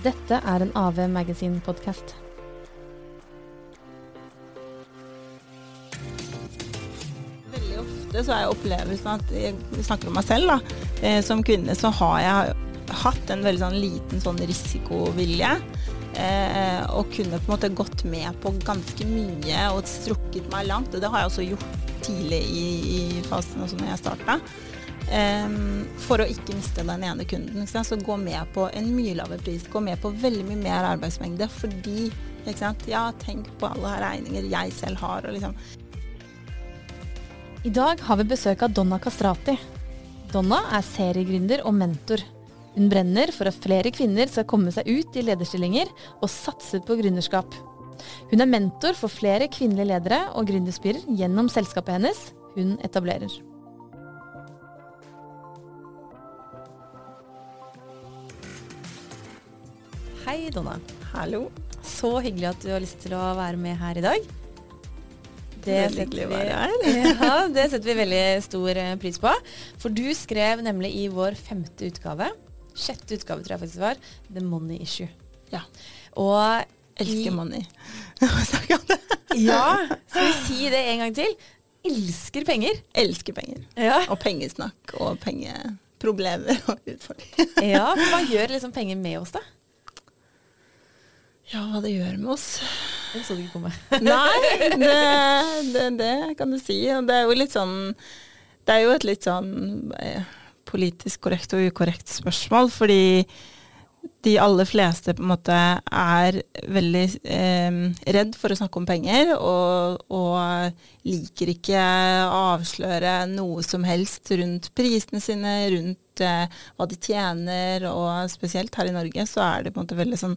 Dette er en AV Magazine-podkast. Veldig ofte så har jeg opplevelsen at jeg snakker om meg selv, da. Eh, som kvinne så har jeg hatt en veldig sånn liten sånn risikovilje. Eh, og kunne på en måte gått med på ganske mye og strukket meg langt. Og det har jeg også gjort tidlig i, i fasen, også når jeg starta. Eh, for å ikke miste den ene kunden. Så gå med på en mye lavere pris. Gå med på veldig mye mer arbeidsmengde fordi? Ja, tenk på alle regninger jeg selv har. og liksom I dag har vi besøk av Donna Kastrati. Donna er seriegründer og mentor. Hun brenner for at flere kvinner skal komme seg ut i lederstillinger og satse på gründerskap. Hun er mentor for flere kvinnelige ledere og gründerspirer gjennom selskapet hennes hun etablerer. Hei, Donna. Hallo. Så hyggelig at du har lyst til å være med her i dag. Det setter, her. ja, det setter vi veldig stor eh, pris på. For du skrev nemlig i vår femte utgave, sjette utgave tror jeg faktisk var, The Money Issue. Ja. Og Elsker i- money. Det. Ja, skal vi si det en gang til? Elsker penger. Elsker penger. Ja. Og pengesnakk og pengeproblemer og utfordringer. ja, for Hva gjør liksom penger med oss, da? Ja, hva det gjør med oss? Den så du ikke komme. Nei, det, det, det kan du si. Og det er jo litt sånn Det er jo et litt sånn eh, politisk korrekt og ukorrekt spørsmål, fordi de aller fleste på en måte er veldig eh, redd for å snakke om penger, og, og liker ikke å avsløre noe som helst rundt prisene sine, rundt eh, hva de tjener, og spesielt her i Norge så er det på en måte veldig sånn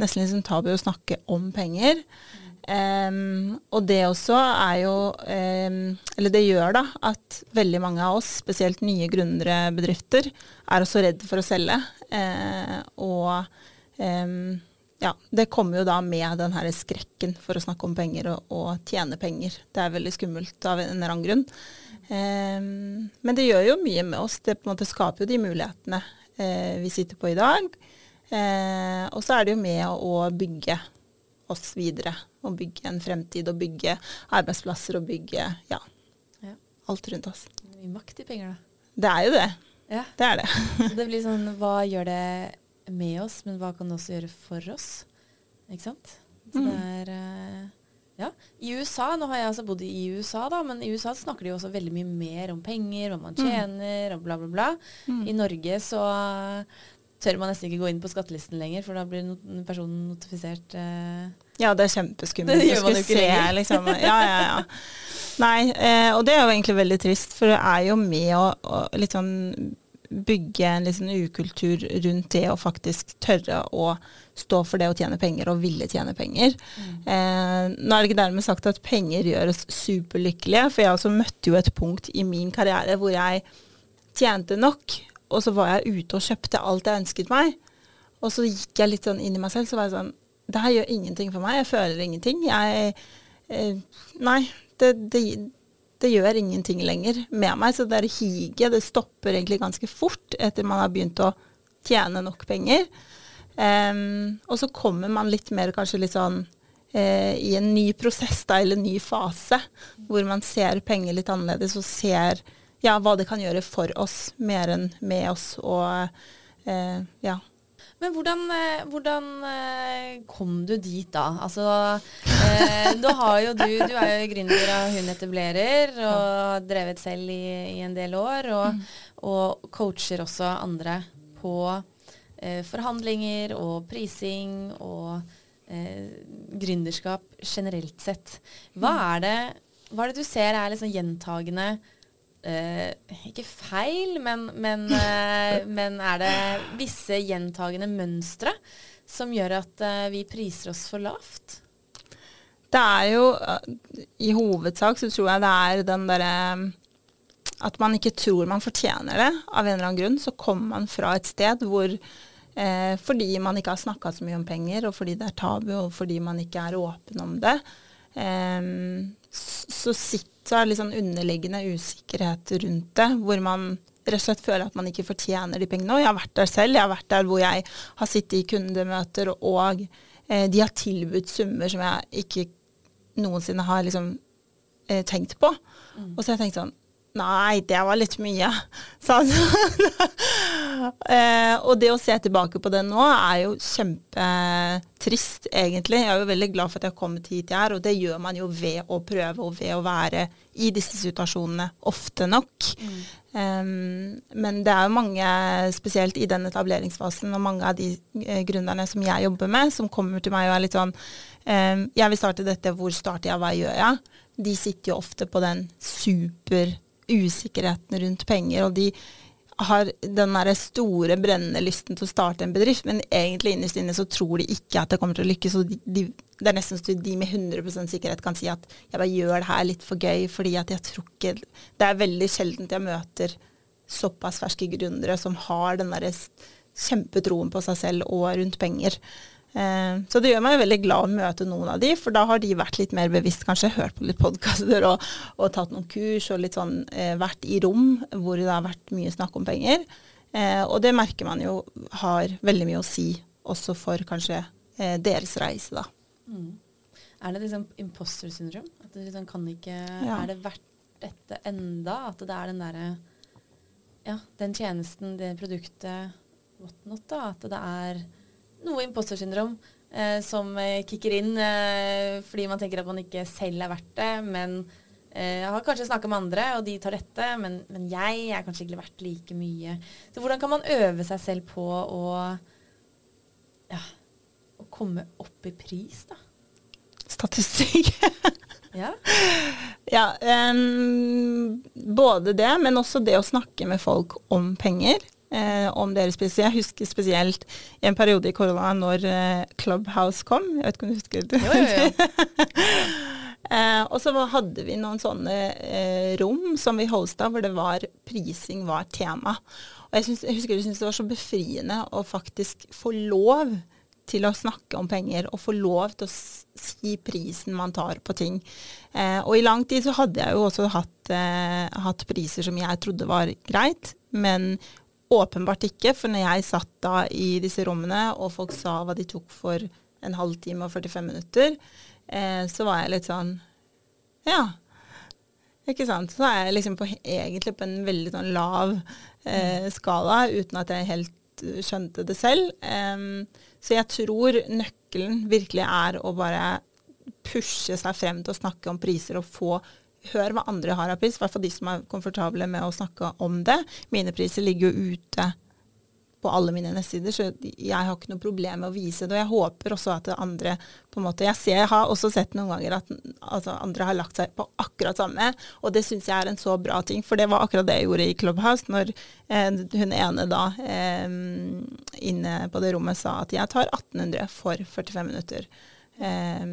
nesten litt sånn tabu å snakke om penger. Em, og det også er jo um, Eller det gjør da at veldig mange av oss, spesielt nye gründerbedrifter, er også redd for å selge. Uh, og um, ja, det kommer jo da med den her skrekken for å snakke om penger og, og tjene penger. Det er veldig skummelt av en eller annen grunn. Men det gjør jo mye med oss. Det på en måte skaper jo de mulighetene uh, vi sitter på i dag. Uh, og så er det jo med å bygge oss videre. Og bygge en fremtid, og bygge arbeidsplasser og bygge ja, Ja. alt rundt oss. Mye makt i penger, da. Det er jo det. Ja. Det er det. Det blir sånn Hva gjør det med oss, men hva kan det også gjøre for oss? Ikke sant? Så Mm. det er eh, Ja. I USA, nå har jeg altså bodd i USA, da, men i USA snakker de jo også veldig mye mer om penger, hva man tjener, og bla, bla, bla. Mm. I Norge så tør man nesten ikke gå inn på skattelisten lenger, for da blir not personen notifisert eh, Ja, det er kjempeskummelt. Det gjør man jo ikke se. Liksom. Ja, ja, ja. Nei, eh, og det er jo egentlig veldig trist, for det er jo med å, å sånn bygge en sånn ukultur rundt det å faktisk tørre å stå for det å tjene penger og ville tjene penger. Eh, nå er det ikke dermed sagt at penger gjør oss superlykkelige, for jeg også møtte jo et punkt i min karriere hvor jeg tjente nok, og så var jeg ute og kjøpte alt jeg ønsket meg. Og så gikk jeg litt sånn inn i meg selv, så var jeg sånn Det her gjør ingenting for meg. Jeg føler ingenting. Jeg eh, Nei, det, det, det gjør ingenting lenger med meg. Så det der higet, det stopper egentlig ganske fort etter man har begynt å tjene nok penger. Um, og så kommer man litt mer kanskje litt sånn eh, i en ny prosess, da, eller en ny fase, hvor man ser penger litt annerledes og ser ja, hva det kan gjøre for oss, mer enn med oss. Og eh, ja. Men hvordan, eh, hvordan eh, kom du dit da? Altså, eh, du, har jo du, du er jo gründer av Hun etablerer, og har drevet selv i, i en del år, og, og coacher også andre på eh, forhandlinger og prising og eh, gründerskap generelt sett. Hva er det, hva er det du ser er liksom gjentagende eh, ikke feil, men, men, eh, men er det visse gjentagende mønstre som gjør at eh, vi priser oss for lavt? Det er jo eh, I hovedsak så tror jeg det er den derre At man ikke tror man fortjener det av en eller annen grunn. Så kommer man fra et sted hvor eh, fordi man ikke har snakka så mye om penger, og fordi det er tabu, og fordi man ikke er åpen om det, så så sitter det litt sånn underliggende usikkerhet rundt det, hvor man rett og slett føler at man ikke fortjener de pengene. Og jeg har vært der selv. Jeg har vært der hvor jeg har sittet i kundemøter, og eh, de har tilbudt summer som jeg ikke noensinne har liksom eh, tenkt på. Mm. Og så har jeg tenkt sånn Nei, det var litt mye. Så, eh, og det å se tilbake på det nå er jo kjempetrist, egentlig. Jeg er jo veldig glad for at jeg har kommet hit jeg er, og det gjør man jo ved å prøve og ved å være i disse situasjonene ofte nok. Mm. Um, men det er jo mange, spesielt i den etableringsfasen, og mange av de uh, gründerne som jeg jobber med, som kommer til meg og er litt sånn um, Jeg vil starte dette, hvor starter jeg, hva gjør jeg? De sitter jo ofte på den super usikkerheten rundt penger, og de har den der store, brennende lysten til å starte en bedrift, men egentlig innerst inne så tror de ikke at det kommer til å lykkes. og de, de, Det er nesten så de med 100% sikkerhet kan si at jeg bare gjør det her litt for gøy, fordi at jeg tror ikke Det er veldig sjeldent jeg møter såpass ferske gründere som har den der kjempetroen på seg selv og rundt penger. Eh, så det gjør meg veldig glad å møte noen av de, for da har de vært litt mer bevisst, kanskje hørt på litt podkaster og, og, tatt noen kurs og litt sånn eh, vært i rom hvor det har vært mye snakk om penger. Eh, og det merker man jo har veldig mye å si også for kanskje deres reise, da. Mm. Er det liksom imposter syndrom? At du liksom kan ikke ja. Er det verdt dette enda? At det er den derre Ja, den tjenesten, det produktet, whatnot, da. At det er noe impostersyndrom eh, som eh, kicker inn eh, fordi man tenker at man ikke selv er verdt det. Men eh, jeg har kanskje snakka med andre, og de tar dette, men, men, jeg er kanskje ikke verdt like mye. Så hvordan kan man øve seg selv på å, ja, å komme opp i pris, da? Statistikk. ja. ja um, både det, men også det å snakke med folk om penger eh, om dere spiser. Jeg husker spesielt i en periode i korona når eh, Clubhouse kom. Jeg vet ikke om du husker det? Jo, jo, jo. eh, og så hadde vi noen sånne eh, rom som vi hosta hvor det var prising var tema. Og jeg, synes, jeg husker jeg syntes det var så befriende å faktisk få lov til å snakke om penger og få lov til å si prisen man tar på ting. Eh, og i lang tid så hadde jeg jo også hatt, eh, hatt priser som jeg trodde var greit, men Åpenbart ikke, for når jeg satt da i disse rommene, og folk sa hva de tok for en halvtime og 45 minutter, eh, så var jeg litt sånn Ja. Ikke sant. Så er jeg liksom på, egentlig på en veldig sånn lav eh, skala, uten at jeg helt skjønte det selv. Um, så jeg tror nøkkelen virkelig er å bare pushe seg frem til å snakke om priser og få hør hva andre har av pris, i hvert fall de som er komfortable med å snakke om det. Mine priser ligger jo ute på alle mine nettsider, så jeg har ikke noe problem med å vise det. Og jeg håper også at andre på en måte Jeg ser, jeg har også sett noen ganger at altså, andre har lagt seg på akkurat samme, og det syns jeg er en så bra ting. For det var akkurat det jeg gjorde i Clubhouse, når eh, hun ene da eh, inne på det rommet sa at jeg tar 1800 for 45 minutter. Eh,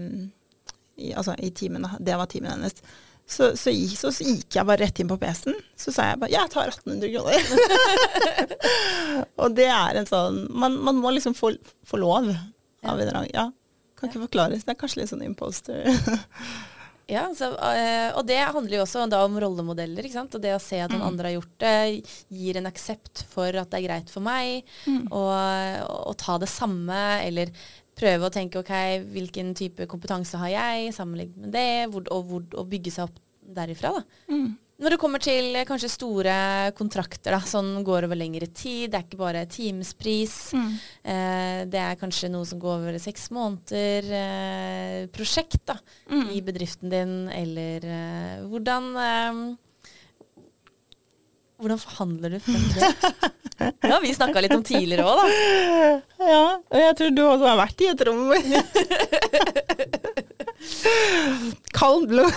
i, altså i timen, Det var timen hennes. Så, så, så, så, gikk jeg bare rett inn på PC-en. Så sa jeg bare jeg tar 1800 kroner. og det er en sånn Man, man må liksom få, få lov av en eller annen Ja, kan ikke forklares. Det er kanskje litt sånn imposter. ja, så, øh, og det handler jo også da om rollemodeller. ikke sant? Og det å se at noen mm. andre har gjort det, gir en aksept for at det er greit for meg mm. å ta det samme, eller prøve å tenke ok, hvilken type kompetanse har jeg, sammenlignet med det, hvor, og, hvor, og, bygge seg opp derifra. da. Mm. Når det kommer til eh, kanskje store kontrakter da, som går over lengre tid, det er ikke bare timespris. Mm. Eh, det er kanskje noe som går over seks måneder. Eh, prosjekt da, mm. i bedriften din, eller eh, hvordan eh, Hvordan forhandler du frem det? Det har vi snakka litt om tidligere òg, da. Ja, og jeg tror du også har vært i et rom Kald blod.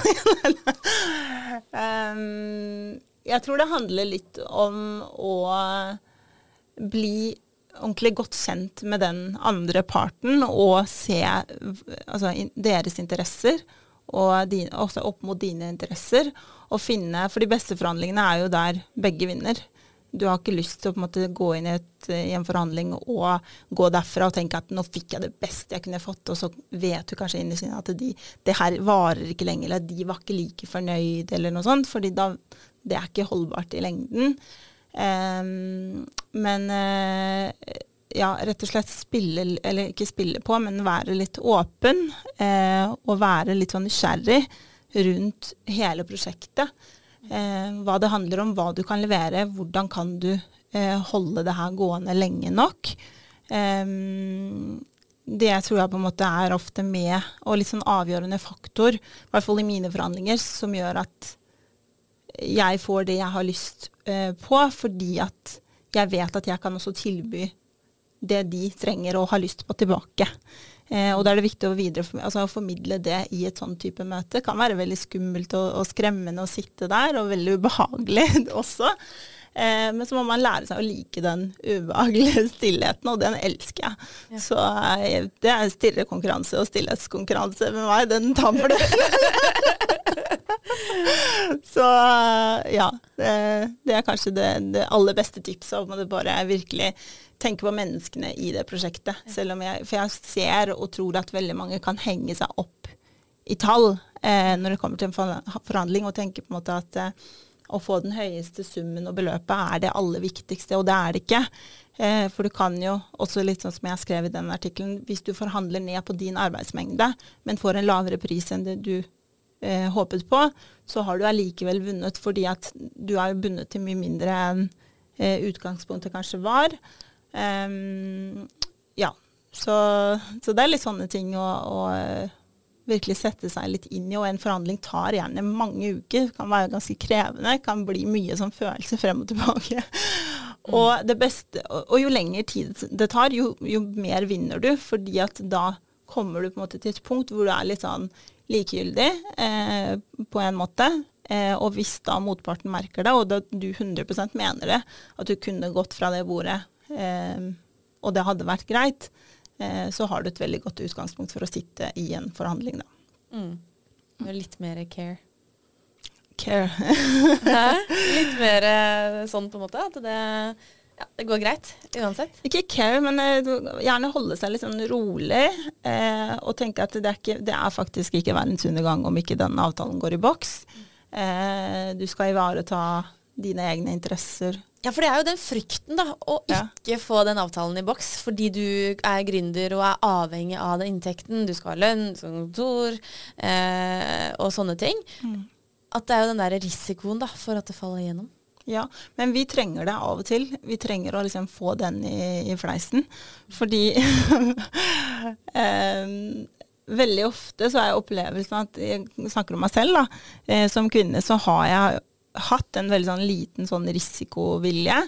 um, jeg tror det handler litt om å bli ordentlig godt kjent med den andre parten og se altså, deres interesser, og din, også opp mot dine interesser. Og finne For de beste forhandlingene er jo der begge vinner. Du har ikke lyst til å måte, gå inn i, et, i, en forhandling og gå derfra og tenke at nå fikk jeg det beste jeg kunne fått, og så vet du kanskje inni sinnet at de, det her varer ikke lenger, eller de var ikke like fornøyd, eller noe sånt. fordi da, det er ikke holdbart i lengden. Um, men uh, ja, rett og slett spille, eller ikke spille på, men være litt åpen. Eh, og være litt sånn nysgjerrig rundt hele prosjektet. Eh, hva det handler om, hva du kan levere, hvordan kan du holde det her gående lenge nok. Um, det tror jeg på en måte er ofte med, og litt sånn avgjørende faktor, i hvert fall i mine forhandlinger, som gjør at jeg får det jeg har lyst uh, på, fordi at jeg vet at jeg kan også tilby det de trenger og har lyst på tilbake. Eh, og da er det viktig å videre, altså, formidle det i et sånn type møte. Det kan være veldig skummelt og, og skremmende å sitte der, og veldig ubehagelig også. Eh, men så må man lære seg å like den ubehagelige stillheten, og den elsker jeg. Ja. Så eh, det er stirrekonkurranse og stillhetskonkurranse med meg. Den taper du. så eh, ja. Det, det, er kanskje det, det aller beste tipset. Om å bare virkelig tenke på menneskene i det prosjektet. Jeg, for jeg ser og tror at veldig mange kan henge seg opp i tall eh, når det kommer til en forhandling, og tenke på en måte at eh, å få den høyeste summen og beløpet er det aller viktigste, og det er det ikke. Eh, for du kan jo, også litt sånn som jeg skrev i den artikkelen, hvis du forhandler ned på din arbeidsmengde, men får en lavere pris enn det du eh, håpet på, så har du allikevel vunnet, fordi at du er bundet til mye mindre enn eh, utgangspunktet kanskje var. Um, ja, så, så, det er litt sånne ting å, å virkelig sette seg litt inn i, og en forhandling tar gjerne mange uker. Kan være ganske krevende, kan bli mye sånn følelse frem og tilbake. Mm. Og, det beste, og, jo lengre tid det tar, jo, jo, mer vinner du, fordi at da kommer du på en måte til et punkt hvor du er litt sånn likegyldig eh, på en måte. Eh, og hvis da motparten merker det, og da du 100% mener det, at du kunne gått fra det bordet, eh, og det hadde vært greit, Eh, så har du et veldig godt utgangspunkt for å sitte i en forhandling, da. Mm. Litt mer care. Care. Litt mer eh, sånn på en måte at det, ja, det går greit uansett? Ikke care, men eh, gjerne holde seg litt sånn rolig. Eh, og tenke at det er, ikke, det er, faktisk ikke verdens undergang om ikke den avtalen går i boks. Eh, du skal ivareta dine egne interesser ja, for det er jo den frykten, da. Å ja. ikke få den avtalen i boks fordi du er gründer og er avhengig av den inntekten. Du skal ha lønn, kontor eh, og sånne ting. Mm. At det er jo den der risikoen da, for at det faller igjennom. Ja, men vi trenger det av og til. Vi trenger å liksom få den i, i fleisen. Fordi eh, veldig ofte så er opplevelsen at jeg snakker om meg selv, da. Eh, som kvinne så har jeg hatt en veldig sånn liten sånn risikovilje.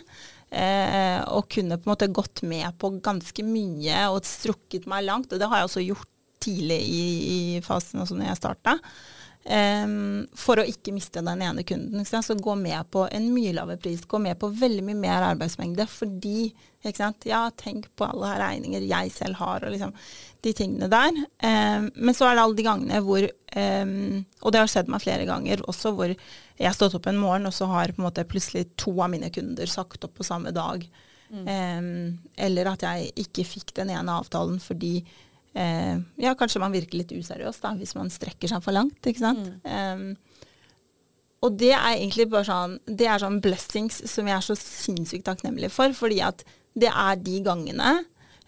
Eh, og kunne på en måte gått med på ganske mye og strukket meg langt. Og det har jeg også gjort tidlig i, i fasen, også når jeg starta. Um, for å ikke miste den ene kunden. Så gå med på en mye lavere pris. Gå med på veldig mye mer arbeidsmengde. Fordi Ja, tenk på alle her regninger jeg selv har, og liksom de tingene der. Um, men så er det alle de gangene hvor um, Og det har skjedd meg flere ganger også, hvor jeg har stått opp en morgen, og så har på en måte plutselig to av mine kunder sagt opp på samme dag. Mm. eller at jeg ikke fikk den ene avtalen fordi eh, ja, kanskje man virker litt useriøs da, hvis man strekker seg for langt. ikke sant? Mm. Um, og det er egentlig bare sånn det er sånn blessings som jeg er så sinnssykt takknemlig for. Fordi at det er de gangene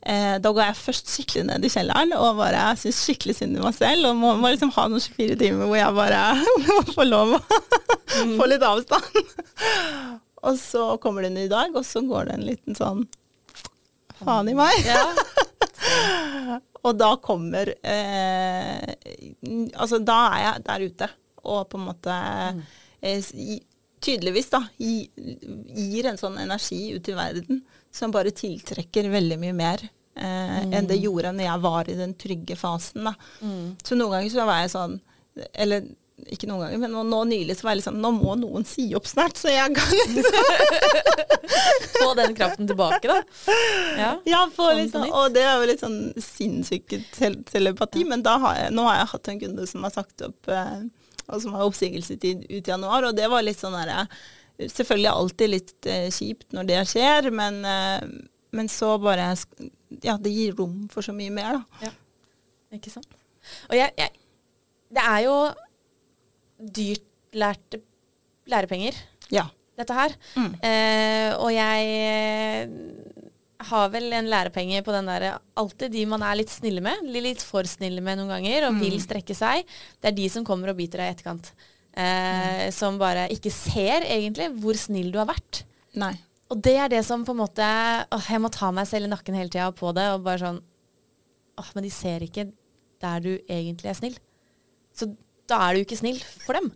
eh, Da går jeg først skikkelig ned i kjelleren og bare syns skikkelig synd i meg selv. Og må, må liksom ha noen 24 timer hvor jeg bare må få lov å mm. få litt avstand. og så kommer det en ny dag, og så går det en liten sånn faen i meg. Ja. Og da kommer eh, Altså, da er jeg der ute og på en måte eh, tydeligvis da gir en sånn energi ut i verden som bare tiltrekker veldig mye mer eh, mm. enn det gjorde når jeg var i den trygge fasen. da. Mm. Så noen ganger så var jeg sånn Eller ikke noen ganger, men nå, nå, nylig så var jeg liksom Nå må noen si opp snart, så jeg kan liksom Få den kraften tilbake, da. Ja, ja liksom, og det er jo litt sånn sinnssyk telepati, ja. men har jeg, nå har jeg hatt en kunde som har sagt opp, eh, og som har oppsigelsestid ut i januar, og det var litt sånn derre Selvfølgelig alltid litt eh, kjipt når det skjer, men, eh, men så bare Ja, det gir rom for så mye mer, da. Ja, ikke sant. Og jeg, jeg Det er jo dyrt lærte lærepenger. Ja. dette her. Mm. Eh, og jeg eh, har vel en lærepenge på den derre Alltid de man er litt snille med, litt for snille med noen ganger, og Mm. vil strekke seg, det er de som kommer og biter deg i etterkant. Eh, Mm. Som bare ikke ser, egentlig, hvor snill du har vært. Nei. Og det er det som på en måte åh, Jeg må ta meg selv i nakken hele tida på det, og bare sånn åh, Men de ser ikke der du egentlig er snill. Så da er du ikke snill for dem.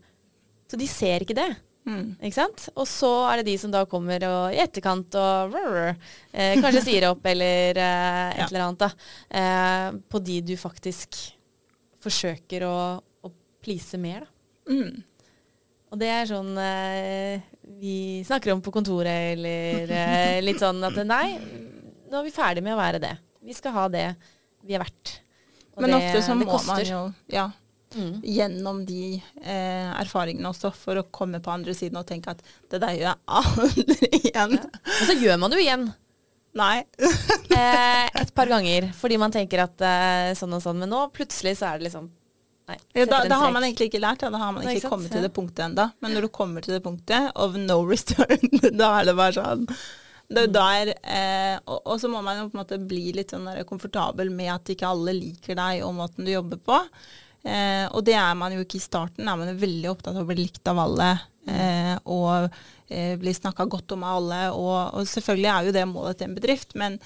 Så de ser ikke det. Mm. Ikke sant? Og så er det de som da kommer og, i etterkant og rrr, eh, kanskje sier opp eller eh, et Ja. eller annet. da. Eh, på de du faktisk forsøker å, å please mer. da. Mm. Og det er sånn eh, vi snakker om på kontoret, eller eh, litt sånn at nei, nå er vi ferdig med å være det. Vi skal ha det vi er verdt. Og Men det, ofte så må man jo ja, Mm. gjennom de eh, erfaringene også for å komme på andre siden og tenke at det der gjør jeg aldri igjen. Og så gjør man det jo igjen. Nei. Eh, et par ganger, fordi man tenker at eh, sånn og sånn. Men nå plutselig så er det liksom Nei. Ja, da, da har man egentlig ikke lært, ja. da har man ikke ikke kommet til det punktet ennå. Men når du kommer til det punktet of no return, da er det bare sånn det er der, eh, og, og så må man jo på en måte bli litt sånn komfortabel med at ikke alle liker deg og måten du jobber på. Eh, og det er man jo ikke i starten. Da er man jo veldig opptatt av å bli likt av alle. Eh, og eh, bli snakka godt om av alle. Og, og selvfølgelig er jo det målet til en bedrift, men,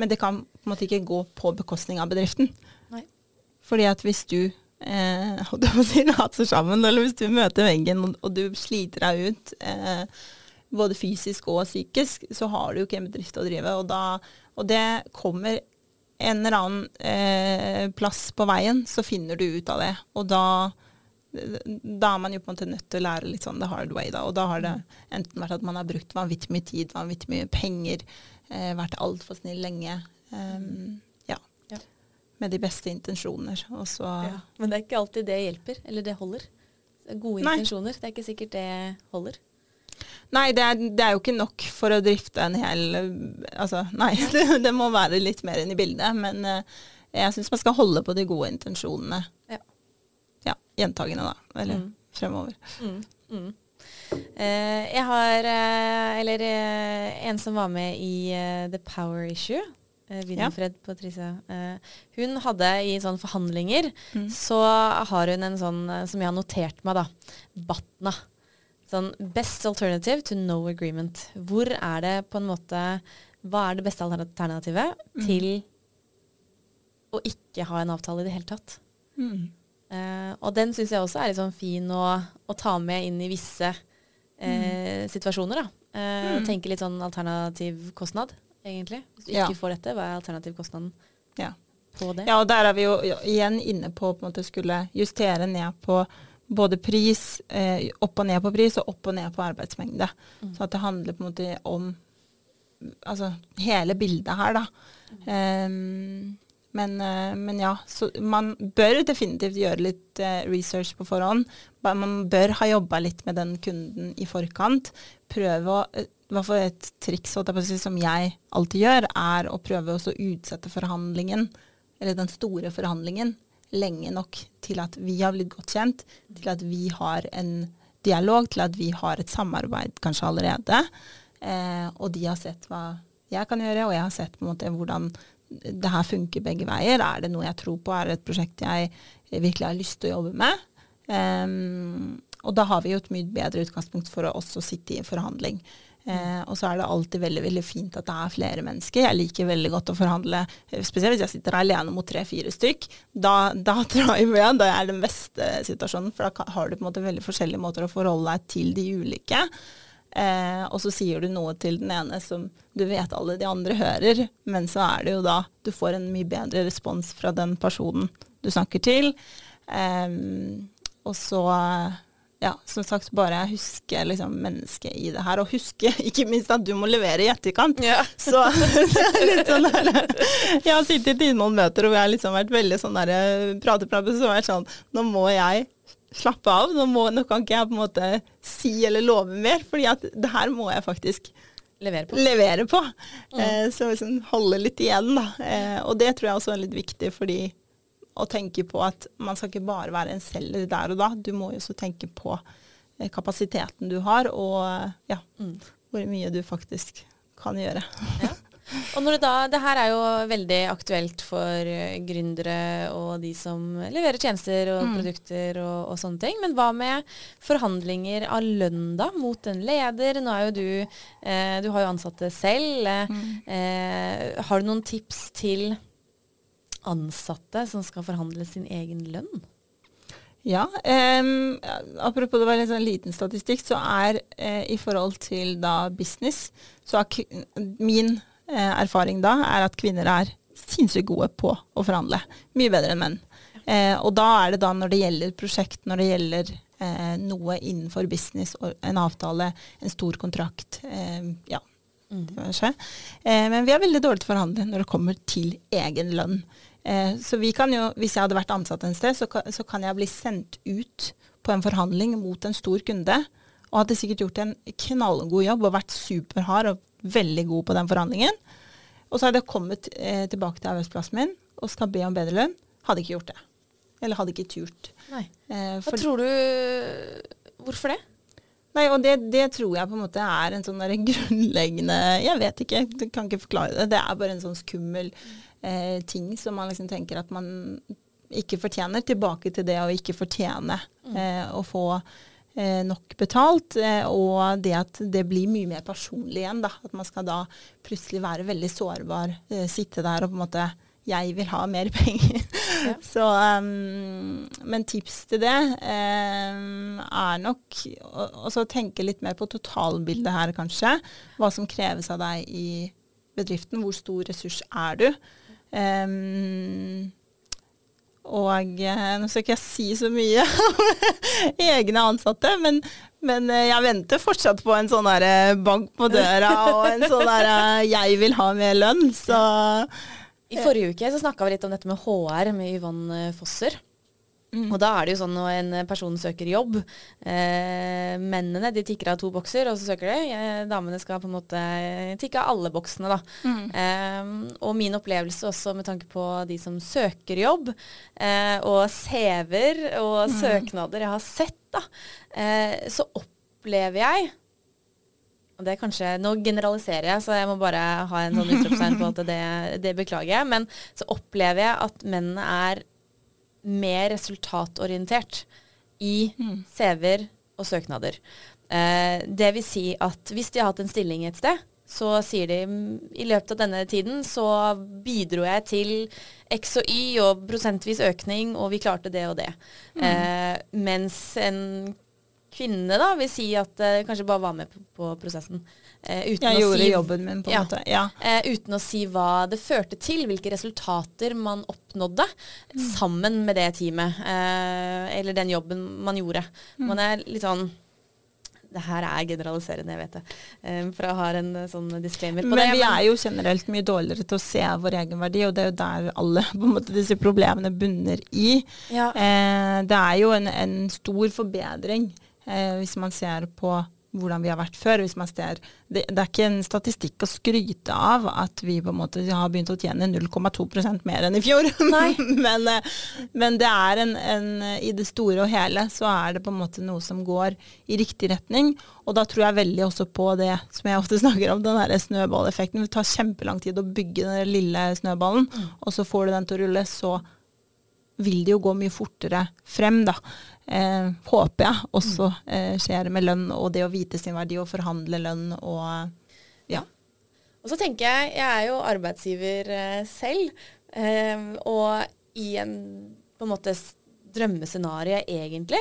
men det kan på en måte ikke gå på bekostning av bedriften. Nei. Fordi at hvis du eh, si, later sammen, eller hvis du møter veggen og, og du sliter deg ut, eh, både fysisk og psykisk, så har du jo ikke en bedrift å drive. Og, da, og det kommer en eller annen eh, plass på veien, så finner du ut av det. Og da, da er man jo på en måte nødt til å lære litt sånn the hard way. Da. Og da har det enten vært at man har brukt vanvittig mye tid, vanvittig mye penger, eh, vært altfor snill lenge. Um, ja. Ja. Med de beste intensjoner. Og så Ja. Men det er ikke alltid det hjelper, eller det holder. Gode Nei. intensjoner. Det er ikke sikkert det holder. Nei, det er, det er jo ikke nok for å drifte en hel Altså, nei, det, det må være litt mer inn i bildet. Men eh, jeg syns man skal holde på de gode intensjonene. Ja. Ja, gjentagende, da. Eller Mm. fremover. Mm. Mm. Uh, jeg har uh, Eller uh, en som var med i The Power Issue. Winfred ja. Patricia. Hun hadde i sånne forhandlinger, Mm. så har hun en sånn som jeg har notert meg, da. BATNA. Sånn Best alternative to no agreement. Hvor er det på en måte Hva er det beste alternativet Mm. til å ikke ha en avtale i det hele tatt? Mm. Uh, og den syns jeg også er litt sånn fin å, å ta med inn i visse eh, situasjoner. da. Uh. Tenke litt sånn alternativ kostnad, egentlig. Hvis du Ja. ikke får dette, hva er alternativkostnaden Ja. på det? ja, og der er vi jo jo igjen inne på å skulle justere ned på både pris, eh, opp og ned på pris, og opp og ned på arbeidsmengde. Mm. Så at det handler på en måte om altså, hele bildet her, da. Ehm, men, eh, men ja, så man bør definitivt gjøre litt eh, research på forhånd. Man bør ha jobba litt med den kunden i forkant. Prøve å i hvert fall et triks som jeg alltid gjør, er å prøve å utsette forhandlingen, eller den store forhandlingen, lenge nok til at vi har blitt godt kjent, til at vi har en dialog, til at vi har et samarbeid kanskje allerede. Eh, og de har sett hva jeg kan gjøre, og jeg har sett på en måte hvordan det her funker begge veier. Er det noe jeg tror på? Er det et prosjekt jeg virkelig har lyst til å jobbe med? Um, og da har vi jo et mye bedre utgangspunkt for å også sitte i en forhandling. Eh, og så er det alltid veldig veldig fint at det er flere mennesker. Jeg liker veldig godt å forhandle, eh, spesielt hvis jeg sitter alene mot tre-fire stykk. Da, da drar jeg, da er den beste situasjonen, for da har du på en måte veldig forskjellige måter å forholde deg til de ulike. Eh, og så sier du noe til den ene som du vet alle de andre hører, men så er det jo da du får en mye bedre respons fra den personen du snakker til. Eh, og så, ja, som sagt, bare huske liksom mennesket i det her. Og huske ikke minst at du må levere i etterkant. Ja. Så det er litt sånn der, Jeg har sittet i noen møter og jeg har liksom vært veldig sånn der prateprappe, så har vært sånn Nå må jeg slappe av. Nå, må, nå kan ikke jeg på en måte si eller love mer, fordi at det her må jeg faktisk Levere på. levere på. Eh, så liksom holde litt igjen, da. Eh, og det tror jeg også er litt viktig, fordi å tenke på at man skal ikke bare være en selger der og da. Du må jo også tenke på eh, kapasiteten du har, og eh, ja, Mm. hvor mye du faktisk kan gjøre. Ja. Og når det, da, det her er jo veldig aktuelt for eh, gründere og de som leverer tjenester og Mm. produkter og, og sånne ting. Men hva med forhandlinger av lønn da, mot en leder? Nå er jo du eh, Du har jo ansatte selv. Eh, eh, har du noen tips til ansatte som skal forhandle sin egen lønn? Ja, Eh, apropos det var litt sånn liten statistikk, så er eh, i forhold til da business, så er min eh, erfaring da er at kvinner er sinnssykt gode på å forhandle. Mye bedre enn menn. Eh, og da er det da når det gjelder prosjekt, når det gjelder eh, noe innenfor business, en avtale, en stor kontrakt, eh, ja, Mm. Eh, men vi er veldig dårlige til å forhandle når det kommer til egen lønn. Eh, så vi kan jo, hvis jeg hadde vært ansatt en sted, så kan, så kan jeg bli sendt ut på en forhandling mot en stor kunde, og hadde sikkert gjort en knallgod jobb og vært superhard og veldig god på den forhandlingen. Og så hadde jeg kommet eh, tilbake til arbeidsplassen min og skal be om bedre lønn. Hadde ikke gjort det. Eller hadde ikke turt. Nei. Eh, Hva tror du Hvorfor det? Nei, og det, det tror jeg på en måte er en sånn grunnleggende Jeg vet ikke, jeg kan ikke forklare det. Det er bare en sånn skummel eh, ting som man liksom tenker at man ikke fortjener. Tilbake til det å ikke fortjene eh, å få eh, nok betalt. Eh, og det at det blir mye mer personlig igjen. da. At man skal da plutselig være veldig sårbar. Eh, sitte der og på en måte jeg vil ha mer penger. Ja. Så, um, men tips til det um, er nok å tenke litt mer på totalbildet her, kanskje. Hva som kreves av deg i bedriften. Hvor stor ressurs er du? Um, og eh, nå skal ikke jeg si så mye om egne ansatte, men, men eh, jeg venter fortsatt på en sånn der eh, bank på døra og en sånn der 'jeg vil ha mer lønn', så I forrige uke så snakka vi litt om dette med HR med Yvonne Fosser. Og da er det jo sånn når en person søker jobb eh, Mennene de tikker av to bokser, og så søker de. Eh, damene skal på en måte tikke av alle boksene, da. Eh, og min opplevelse også med tanke på de som søker jobb, eh, og CV-er og søknader jeg har sett, da, eh, så opplever jeg og det er kanskje, Nå generaliserer jeg, så jeg må bare ha en sånn utropstegn på at det, det beklager jeg. Men så opplever jeg at mennene er mer resultatorientert i CV-er og søknader. Eh, det vil si at hvis de har hatt en stilling et sted, så sier de "Mm, i løpet av denne tiden så bidro jeg til X og Y og prosentvis økning, og vi klarte det og det. Eh, mens en kvinne da vil si at uh, kanskje bare var med på, på prosessen. Uh, uten jeg å gjorde si jobben min, på en Ja. måte. Ja. Uh, uten å si hva det førte til, hvilke resultater man oppnådde sammen med det teamet, eller den jobben man gjorde. Man er litt sånn Det her er generaliserende, jeg vet det. For jeg har en sånn disclaimer på det. Men vi er jo generelt mye dårligere til å se vår egen verdi, og det er jo der alle måte, disse problemene bunner i. ja, Eh, det er jo en, en stor forbedring eh, hvis man ser på hvordan vi har vært før. Hvis man ser, det, det er ikke en statistikk å skryte av at vi på en måte har begynt å tjene 0,2% mer enn i fjor. Men, eh, men det er en, en, i det store og hele så er det på en måte noe som går i riktig retning. Og da tror jeg veldig også på det som jeg ofte snakker om, den der snøballeffekten. Det tar kjempelang tid å bygge den lille snøballen, og så får du den til å rulle, så vil det jo gå mye fortere frem, da. Eh, håper jeg også eh, skjer med lønn og det å vite sin verdi og forhandle lønn og ja. Og så tenker jeg, jeg er jo arbeidsgiver eh, selv, eh, og i en på en måte drømmescenario egentlig,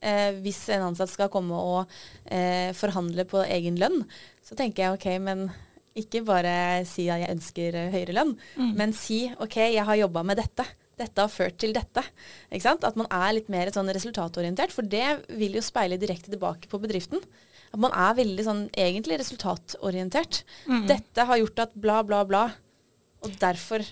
eh, hvis en ansatt skal komme og eh, forhandle på egen lønn, så tenker jeg ok, men ikke bare si at jeg ønsker eh, høyere lønn, men si ok, jeg har jobba med dette. Dette har ført til dette. Ikke sant? At man er litt mer sånn resultatorientert, for det vil jo speile direkte tilbake på bedriften. At man er veldig sånn egentlig resultatorientert. Dette har gjort at bla, bla, bla. Og derfor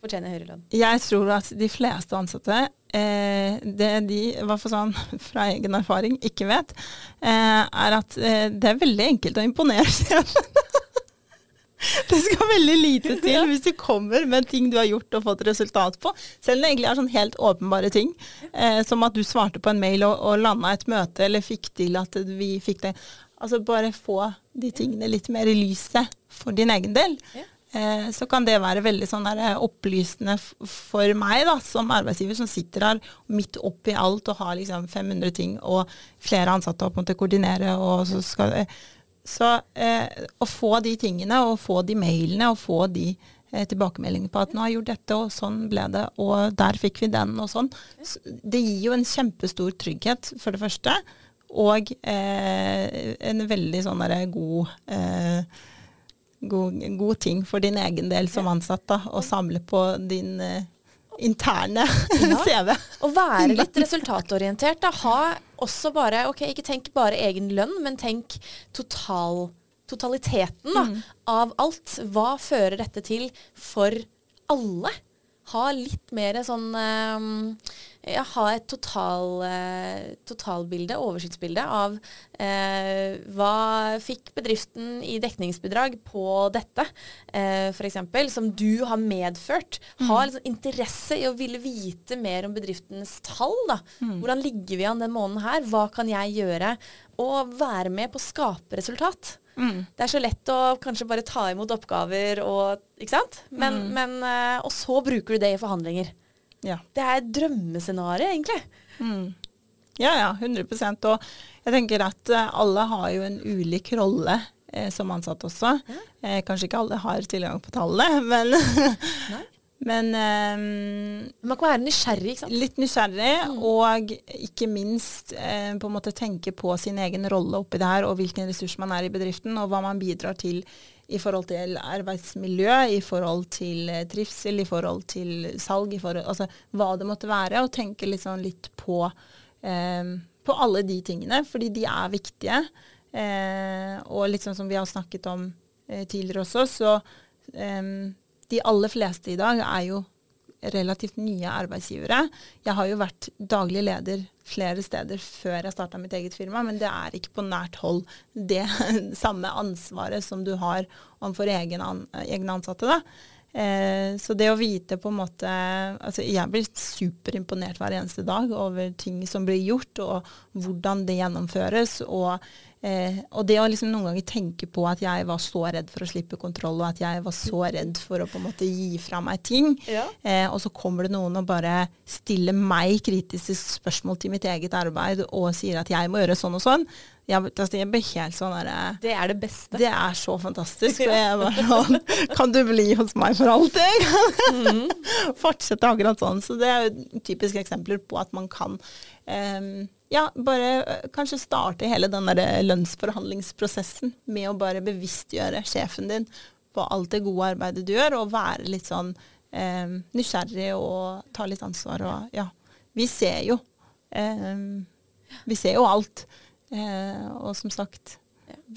fortjener jeg høyere lønn. Jeg tror at de fleste ansatte, eh, det de, i hvert fall sånn fra egen erfaring, ikke vet, eh, er at eh, det er veldig enkelt å imponere sjefen. Det skal veldig lite til hvis du kommer med ting du har gjort og fått resultat på. Selv om det egentlig er sånn helt åpenbare ting. Eh, som at du svarte på en mail og, og landa et møte, eller fikk til at vi fikk det. Altså bare få de tingene litt mer i lyset for din egen del. Ja. Eh, så kan det være veldig sånn der eh, opplysende for meg da, som arbeidsgiver som sitter her midt oppi alt og har liksom 500 ting og flere ansatte å koordinere. og så skal så eh, å få de tingene, og få de mailene, og få de eh, tilbakemeldingene på at nå har jeg gjort dette, og sånn ble det, og der fikk vi den, og sånn. Så det gir jo en kjempestor trygghet, for det første. Og eh, en veldig sånn derre god, eh, god, god ting for din egen del som ansatt, da, å samle på din eh, interne Ja. CV. Å være litt resultatorientert. Da. Ha også bare Ok, ikke tenk bare egen lønn, men tenk total, totaliteten da, av alt. Hva fører dette til for alle? Ha litt mer sånn ja, Ha et total, eh, totalbilde, oversiktsbilde av eh, hva fikk bedriften i dekningsbidrag på dette, eh, f.eks., som du har medført. Ha liksom interesse i å ville vite mer om bedriftens tall. Da. Hvordan ligger vi an den måneden her? Hva kan jeg gjøre? Og være med på å skape resultat. Det er så lett å kanskje bare ta imot oppgaver og Ikke sant? Men, men, eh, og så bruker du det i forhandlinger. Ja. Det er et drømmescenario, egentlig. Ja, ja, 100 Og jeg tenker at eh, alle har jo en ulik rolle eh, som ansatt også. Eh, kanskje ikke alle har tilgang på tallene, men, men eh, Man kan være nysgjerrig, ikke sant. litt nysgjerrig, og ikke minst eh, på en måte tenke på sin egen rolle oppi det her, og hvilken ressurs man er i bedriften, og hva man bidrar til i forhold til arbeidsmiljø, i forhold til eh, trivsel, i forhold til salg, forhold, altså hva det måtte være, og tenke sånn litt på, eh, på alle de tingene, fordi de er viktige. Eh, og sånn som vi har snakket om eh, tidligere også, så eh, de aller fleste i dag er jo relativt nye arbeidsgivere. Jeg har jo vært daglig leder flere steder før jeg starta mitt eget firma, men det er ikke på nært hold det samme ansvaret som du har overfor egen an, egne ansatte. da. Eh, så det å vite på en måte altså Jeg blir superimponert hver eneste dag over ting som blir gjort, og hvordan det gjennomføres. Og, eh, og det å liksom noen ganger tenke på at jeg var så redd for å slippe kontroll, og at jeg var så redd for å på en måte gi fra meg ting. Ja. Eh, og så kommer det noen og bare stiller meg kritiske spørsmål til mitt eget arbeid og sier at jeg må gjøre sånn og sånn. Jeg, altså, jeg blir helt sånn der, Det er det beste. det er så fantastisk. Og jeg bare sånn Kan du bli hos meg for alltid? Fortsette akkurat sånn. Så det er jo typiske eksempler på at man kan ja, bare eh, kanskje starte hele den der lønnsforhandlingsprosessen med å bare bevisstgjøre sjefen din på alt det gode arbeidet du gjør, og være litt sånn eh, nysgjerrig og ta litt ansvar. Og ja, vi ser jo. Eh, vi ser jo alt. Eh, og som sagt,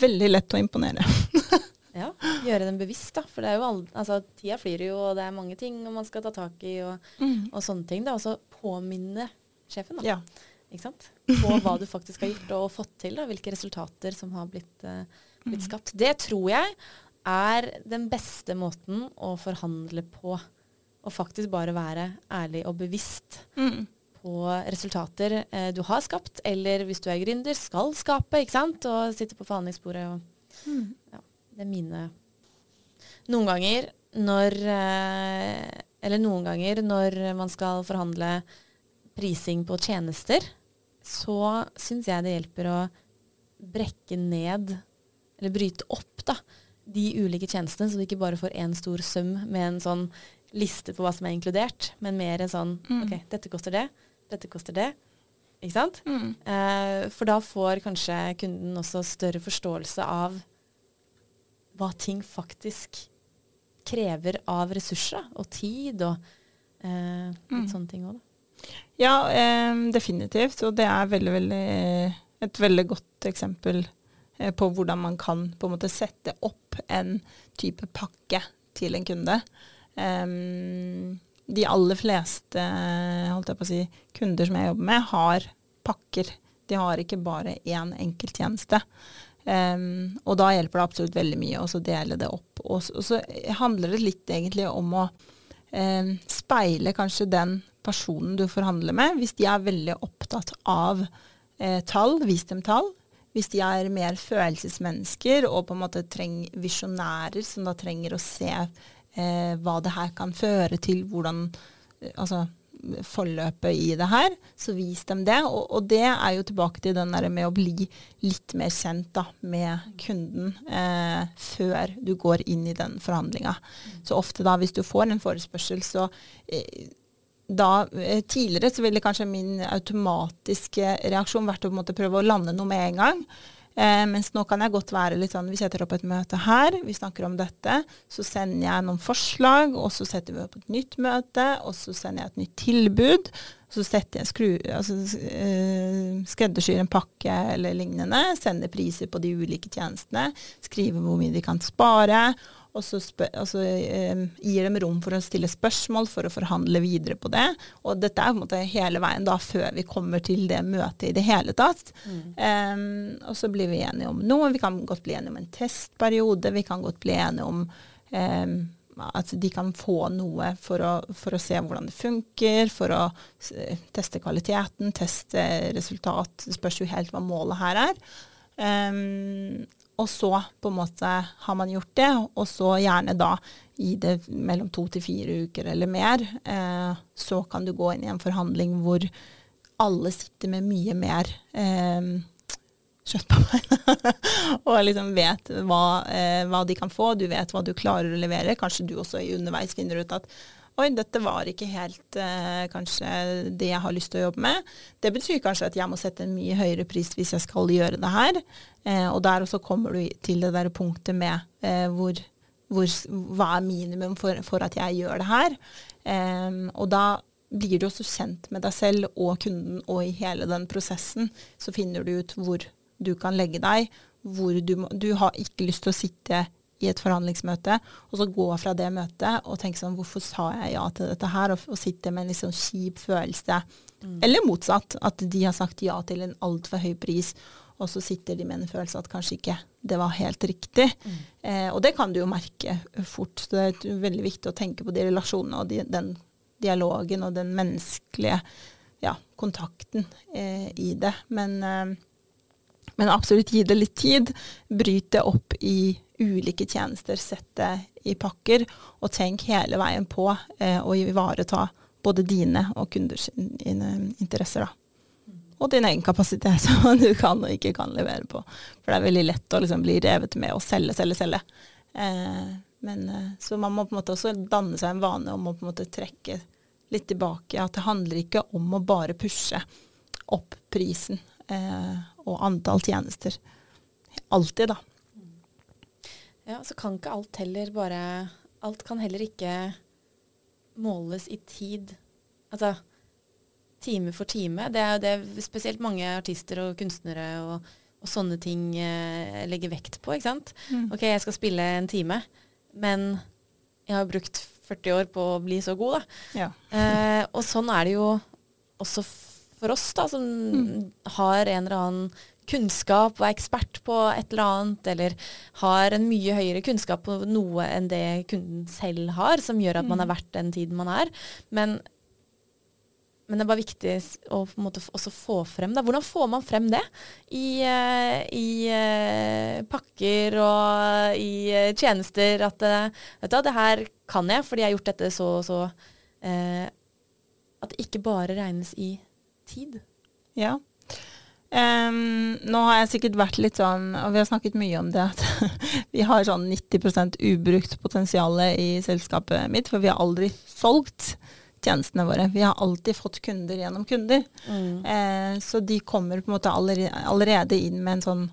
veldig lett å imponere. Ja, Gjøre dem bevisst, da. For det er jo all, altså, tida flyr jo, og det er mange ting man skal ta tak i, og, og sånne ting. da. Og så påminne sjefen, da. Ja. Ikke sant? På hva du faktisk har gjort og fått til. da, Hvilke resultater som har blitt, uh, blitt skapt. Det tror jeg er den beste måten å forhandle på. Å faktisk bare være ærlig og bevisst Mm. på resultater eh, du har skapt, eller hvis du er gründer, skal skape, ikke sant? Og sitte på forhandlingsbordet og ja, Det er mine Noen ganger når eh, Eller noen ganger når man skal forhandle prising på tjenester, så syns jeg det hjelper å brekke ned, eller bryte opp, da, de ulike tjenestene, så du ikke bare får én stor sum med en sånn liste på hva som er inkludert, men mer en sånn OK, dette koster det, dette koster det. Ikke sant? Eh, for da får kanskje kunden også større forståelse av hva ting faktisk krever av ressurser og tid og eh, litt sånne ting òg, da. Ja, eh, definitivt. Og det er veldig, veldig, et veldig godt eksempel eh, på hvordan man kan på en måte sette opp en type pakke til en kunde. Em, de aller fleste holdt jeg på å si, kunder som jeg jobber med, har pakker. De har ikke bare én enkelttjeneste. Um, og da hjelper det absolutt veldig mye å dele det opp. Og, og, så handler det litt egentlig om å um, speile kanskje den personen du forhandler med. Hvis de er veldig opptatt av eh, tall, vis dem tall. Hvis de er mer følelsesmennesker og på en måte trenger visjonærer som da trenger å se eh, hva det her kan føre til, hvordan eh, altså forløpet i det her, så vis dem det. Og, og, det er jo tilbake til den der med å bli litt mer kjent da, med kunden eh, før du går inn i den forhandlinga. Så ofte da, hvis du får en forespørsel, så eh, da, eh, tidligere så ville kanskje min automatiske reaksjon vært å prøve å lande noe med en gang. Eh, mens nå kan jeg godt være litt sånn Vi setter opp et møte her, vi snakker om dette. Så sender jeg noen forslag, og så setter vi opp et nytt møte, og så sender jeg et nytt tilbud. Så setter jeg skru, altså, eh, skreddersyr en pakke eller lignende, sender priser på de ulike tjenestene, skriver hvor mye de kan spare og så, altså, eh, gir dem rom for å stille spørsmål, for å forhandle videre på det. Og dette er på en måte hele veien da, før vi kommer til det møtet i det hele tatt. Mm. Um, og så blir vi enige om noe. Vi kan godt bli enige om en testperiode. Vi kan godt bli enige om um, at de kan få noe for å, for å, se hvordan det funker, for å teste kvaliteten, teste resultat. Det spørs jo helt hva målet her er. Um, og så på en måte har man gjort det, og så gjerne da i det mellom to til fire uker eller mer, eh, så kan du gå inn i en forhandling hvor alle sitter med mye mer eh, kjøtt på beina og liksom vet hva, eh, hva, de kan få. Du vet hva du klarer å levere. Kanskje du også underveis finner ut at Oi, dette var ikke helt eh, kanskje det jeg har lyst til å jobbe med. Det betyr kanskje at jeg må sette en mye høyere pris hvis jeg skal gjøre det her. Eh, og der også kommer du til det der punktet med eh, hvor, hvor, hva er minimum for, for, at jeg gjør det her. og da blir du også kjent med deg selv og kunden, og i hele den prosessen så finner du ut hvor du kan legge deg. Hvor du, du har ikke lyst til å sitte i et forhandlingsmøte, og så gå fra det møtet og tenke sånn Hvorfor sa jeg ja til dette her? Og, og sitte med en litt sånn kjip følelse. Mm. Eller motsatt. At de har sagt ja til en altfor høy pris, og så sitter de med en følelse at kanskje ikke det var helt riktig. Mm. Eh, og det kan du jo merke fort. Så det er veldig viktig å tenke på de relasjonene og de, den dialogen og den menneskelige ja, kontakten eh, i det. Men, eh, men absolutt gi det litt tid. Bryt det opp i ulike tjenester, sett det i pakker, og tenk hele veien på eh, å ivareta både dine og kunders interesser. da. Og din egen kapasitet, som du kan og ikke kan levere på. For det er veldig lett å liksom bli revet med å selge, selge, selge. Eh, men, eh, så man må på en måte også danne seg en vane om å på en måte trekke litt tilbake. At det handler ikke om å bare pushe opp prisen eh, og antall tjenester. Alltid, da. Ja, så kan ikke alt heller bare Alt kan heller ikke måles i tid. Altså time for time. Det er jo det spesielt mange artister og kunstnere og, og sånne ting eh, legger vekt på. ikke sant? Mm. OK, jeg skal spille en time, men jeg har brukt 40 år på å bli så god, da. Ja. Eh, og sånn er det jo også for oss, da, som mm. har en eller annen kunnskap og er ekspert på et eller annet, eller har en mye høyere kunnskap på noe enn det kunden selv har, som gjør at man er mm. verdt den tiden man er. Men, men det er bare viktig å også få frem det. Hvordan får man frem det i, uh, i uh, pakker og i uh, tjenester? At vet du, det her kan jeg fordi jeg har gjort dette så og så. at det ikke bare regnes i tid. Ja, Um, nå har jeg sikkert vært litt sånn, og vi har snakket mye om det, at vi har sånn 90% ubrukt potensial i selskapet mitt, for vi har aldri solgt tjenestene våre. Vi har alltid fått kunder gjennom kunder. Mm. Uh, så de kommer på en måte allerede, inn med en sånn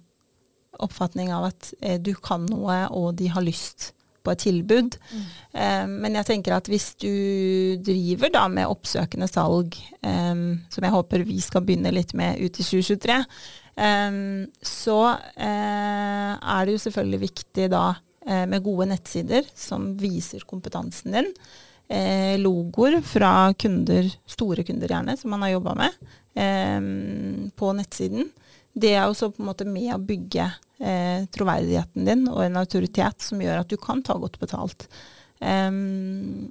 oppfatning av at uh, du kan noe, og de har lyst på et tilbud. Mm. Men jeg tenker at hvis du driver da med oppsøkende salg, eh, som jeg håper vi skal begynne litt med ut i 2023, eh, så er det jo selvfølgelig viktig da med gode nettsider som viser kompetansen din. Logoer fra kunder, store kunder gjerne, som man har jobba med, på nettsiden. Det er også på en måte med å bygge eh, troverdigheten din og en autoritet som gjør at du kan ta godt betalt. Um,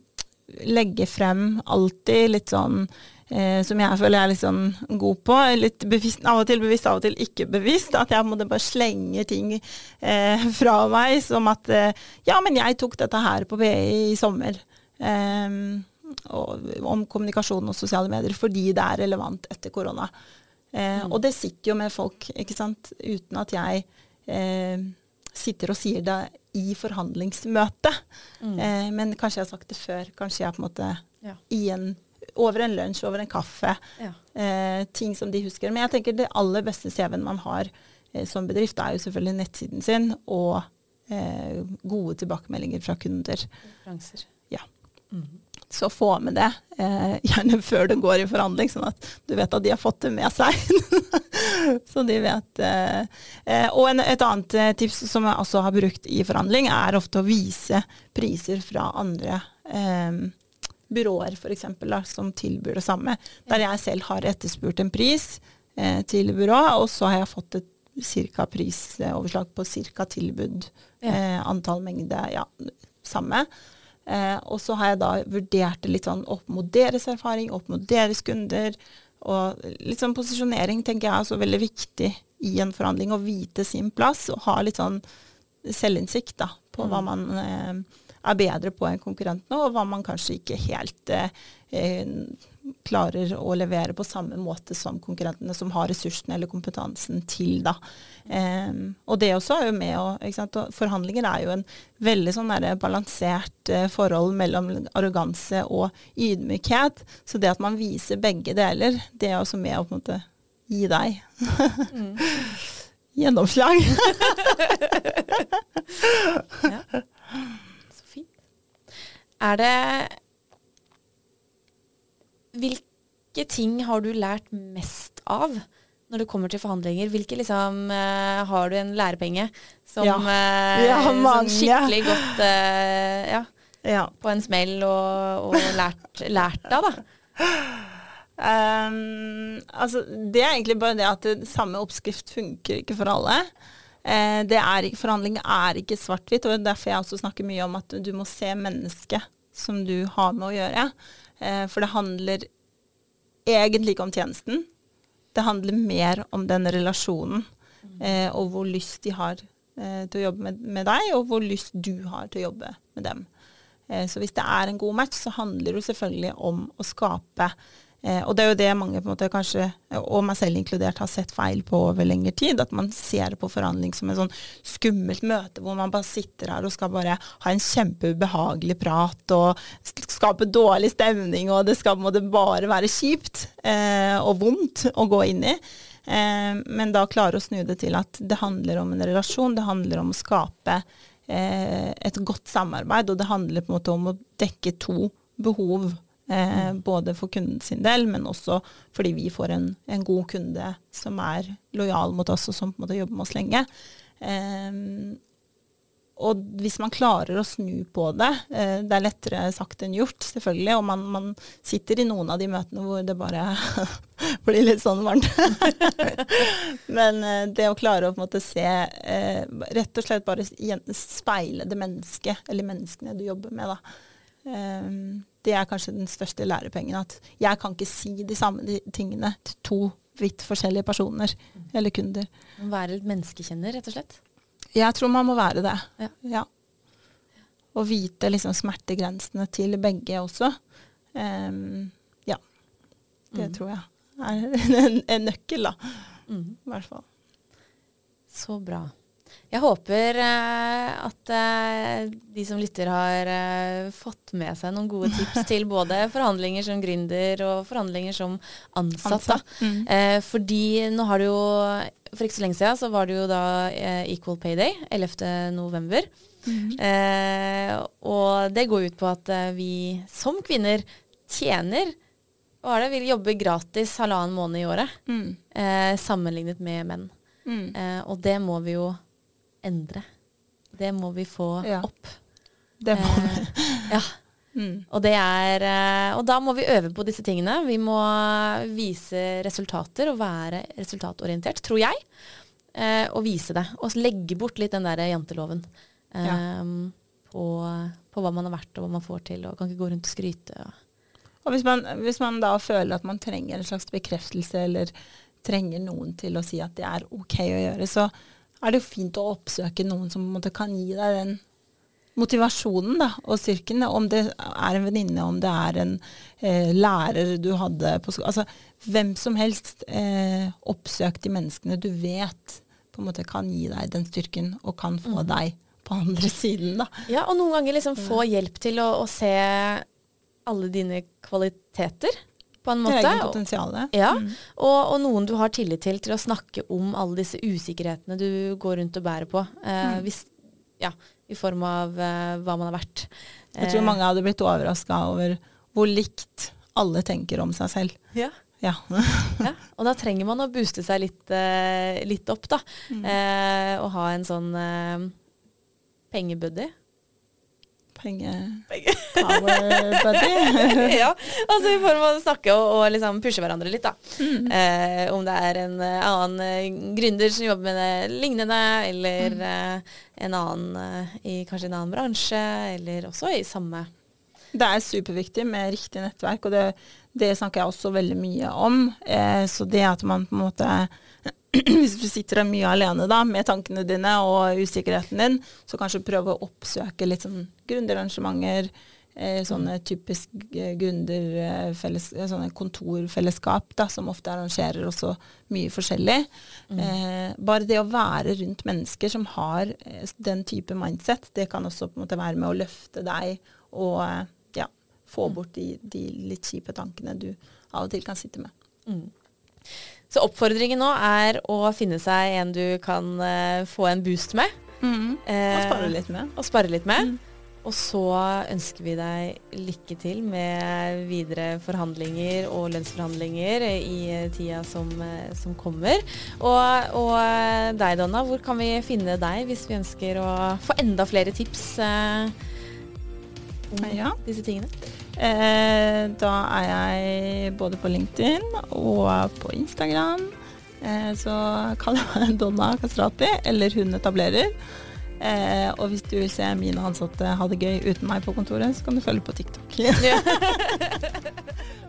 legge frem alltid litt sånn eh, som jeg føler jeg er litt sånn god på. Litt bevisst, av og til bevisst, av og til ikke bevisst. At jeg måtte bare slenge ting eh, fra meg som at eh, Ja, men jeg tok dette her på BI i sommer. Um, og, om kommunikasjon og sosiale medier fordi det er relevant etter korona. Eh, mm. Og det sitter jo med folk, ikke sant, uten at jeg eh, sitter og sier det i forhandlingsmøte. Mm. Eh, men kanskje jeg har sagt det før. Kanskje jeg på en måte ja. en, over en lunsj, over en kaffe. Ja. Eh, ting som de husker. Men jeg tenker det aller beste CV-en man har eh, som bedrift, er jo selvfølgelig nettsiden sin og eh, gode tilbakemeldinger fra kunder. Ja. Mm. Så få med det, eh, gjerne før det går i forhandling, sånn at du vet at de har fått det med seg. så de vet. Eh, eh, og en, et annet tips som jeg også har brukt i forhandling, er ofte å vise priser fra andre byråer f.eks. som tilbyr det samme. Der jeg selv har etterspurt en pris til byrået, og så har jeg fått et cirka prisoverslag på cirka tilbud, ja. antall mengde, ja, samme. Eh, og så har jeg da vurdert det litt sånn opp mot deres erfaring, opp mot deres kunder. Og litt sånn posisjonering tenker jeg er også veldig viktig i en forhandling. Å vite sin plass og ha litt sånn selvinnsikt da, på mm. hva man eh, er bedre på enn konkurrentene, og hva man kanskje ikke helt eh, eh klarer å levere på samme måte som konkurrentene som har ressursene eller kompetansen til. da. Um, og det også er jo med å Forhandlinger er jo en veldig sånn balansert uh, forhold mellom arroganse og ydmykhet. Så det at man viser begge deler, det er også med å på en måte gi deg gjennomslag. ja. Så fint. Er det hvilke ting har du lært mest av når det kommer til forhandlinger? Hvilke liksom uh, Har du en lærepenge som, ja. Uh, ja, som skikkelig godt uh, ja, ja, på en smell og, og lært, lært av, da? Um, altså, det er egentlig bare det at det, samme oppskrift funker ikke for alle. Eh, det er, forhandling er ikke svart-hvitt, og derfor jeg også snakker mye om at du må se mennesket som du har med å gjøre. Eh, for det handler egentlig ikke om tjenesten. Det handler mer om den relasjonen, eh, og hvor lyst de har eh, til å jobbe med, med, deg, og hvor lyst du har til å jobbe med dem. så hvis det er en god match, så handler det selvfølgelig om å skape Eh, og det er jo det mange på en måte kanskje, og meg selv inkludert, har sett feil på over lengre tid. At man ser på forhandling som en sånn skummelt møte hvor man bare sitter her og skal bare ha en kjempeubehagelig prat og skape dårlig stemning, og det skal på en måte bare være kjipt eh, og vondt å gå inn i. Eh, men da klare å snu det til at det handler om en relasjon, det handler om å skape eh, et godt samarbeid, og det handler på en måte om å dekke to behov Eh, både for kunden sin del, men også fordi vi får en, en, god kunde som er lojal mot oss, og som på en måte jobber med oss lenge. Eh, og hvis man klarer å snu på det, eh, det er lettere sagt enn gjort, selvfølgelig, og man, man sitter i noen av de møtene hvor det bare blir litt sånn varmt. Men eh, det å klare å på en måte se, eh, rett og slett bare speile det mennesket, eller menneskene du jobber med, da. Um, det er kanskje den største lærepengen. At jeg kan ikke si de samme tingene til to vidt forskjellige personer eller kunder. Være litt menneskekjenner, rett og slett? Jeg tror man må være det. Ja. ja. Og vite liksom smertegrensene til begge også. Um, ja. Det mm. tror jeg er en, en nøkkel, da. Mm. I hvert fall. Så bra. Jeg håper eh, at eh, de som lytter, har eh, fått med seg noen gode tips til både forhandlinger som gründer og forhandlinger som ansatt. ansatt. Mm. Fordi nå har det jo For ikke så lenge siden så var det jo da Equal Pay Day, 11. november. Mm. Og det går ut på at vi som kvinner tjener hva er det, vil jobbe gratis halvannen måned i året, mm. sammenlignet med menn. Mm. og det må vi jo endre. Det må vi få ja. opp. Det må vi. Eh, ja. Mm. Og, det er, eh, og da må vi øve på disse tingene. Vi må vise resultater og være resultatorientert, tror jeg. Eh, og vise det. Og legge bort litt den der janteloven. Eh, Ja. på, på hva man har vært og hva man får til, og kan ikke gå rundt og skryte. Og. Og hvis man, hvis man da føler at man trenger en slags bekreftelse, eller trenger noen til å si at det er OK å gjøre, så er det jo fint å oppsøke noen som måte kan gi deg den motivasjonen da, og styrken. Om det er en venninne, om det er en eh, lærer du hadde på skolen. Altså, hvem som helst. Eh, oppsøk de menneskene du vet på en måte kan gi deg den styrken, og kan få deg på andre siden. da. Ja, og noen ganger liksom få hjelp til å, å se alle dine kvaliteter, på en måte. eget potensial. Ja, Mm. og, og noen du har tillit til til å snakke om alle disse usikkerhetene du går rundt og bærer på. Eh, Mm. hvis, ja, I form av eh, hva man har vært. Jeg tror Eh, mange hadde blitt overraska over hvor likt alle tenker om seg selv. ja, Ja. ja, og da trenger man å booste seg litt, eh, litt opp, da. Mm. Eh, og ha en sånn pengebuddy. Penge... Power buddy. ja, altså i form av å snakke og, og liksom pushe hverandre litt, da. Mm. Eh, om det er en eh, annen eh, gründer som jobber med det lignende, eller Mm. eh, en annen i kanskje en annen bransje, eller også i samme Det er superviktig med riktig nettverk, og det, det snakker jeg også veldig mye om. Eh, så det at man på en måte Hvis du sitter mye alene da, med tankene dine og usikkerheten din, så kanskje prøve å oppsøke litt sånn gründerarrangementer. Eh, sånne typisk eh, gründerfelles, eh, sånne kontorfellesskap da, som ofte arrangerer også mye forskjellig. Eh, bare det å være rundt mennesker som har eh, den type mindset, det kan også på en måte være med å løfte deg og ja, få bort de, de litt kjipe tankene du av og til kan sitte med. Mm. Så oppfordringen nå er å finne seg en du kan uh, få en boost med. Og eh, spare litt med. Og spare litt med. Mm. Og så ønsker vi deg lykke til med videre forhandlinger og lønnsforhandlinger i tida som, eh, som kommer. Og, og eh, deg, Donna, hvor kan vi finne deg hvis vi ønsker å få enda flere tips eh, om Ja. disse tingene? Eh, da er jeg både på LinkedIn og på Instagram. Eh, så kaller jeg meg Donna Kastrati, eller Hun etablerer. Eh, og hvis du vil se mine ansatte ha det gøy uten meg på kontoret, så kan du følge på TikTok.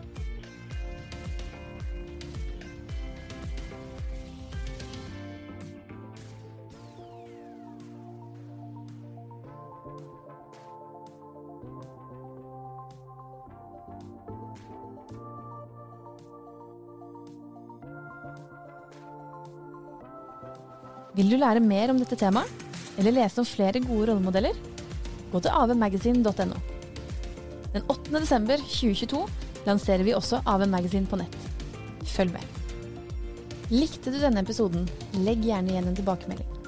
Vil du lære mer om dette temaet, eller lese om flere gode rollemodeller? Gå til avmagasin.no. Den 8. desember 2022 lanserer vi også AV Magazine på nett. Følg med. Likte du denne episoden, legg gjerne igjen en tilbakemelding.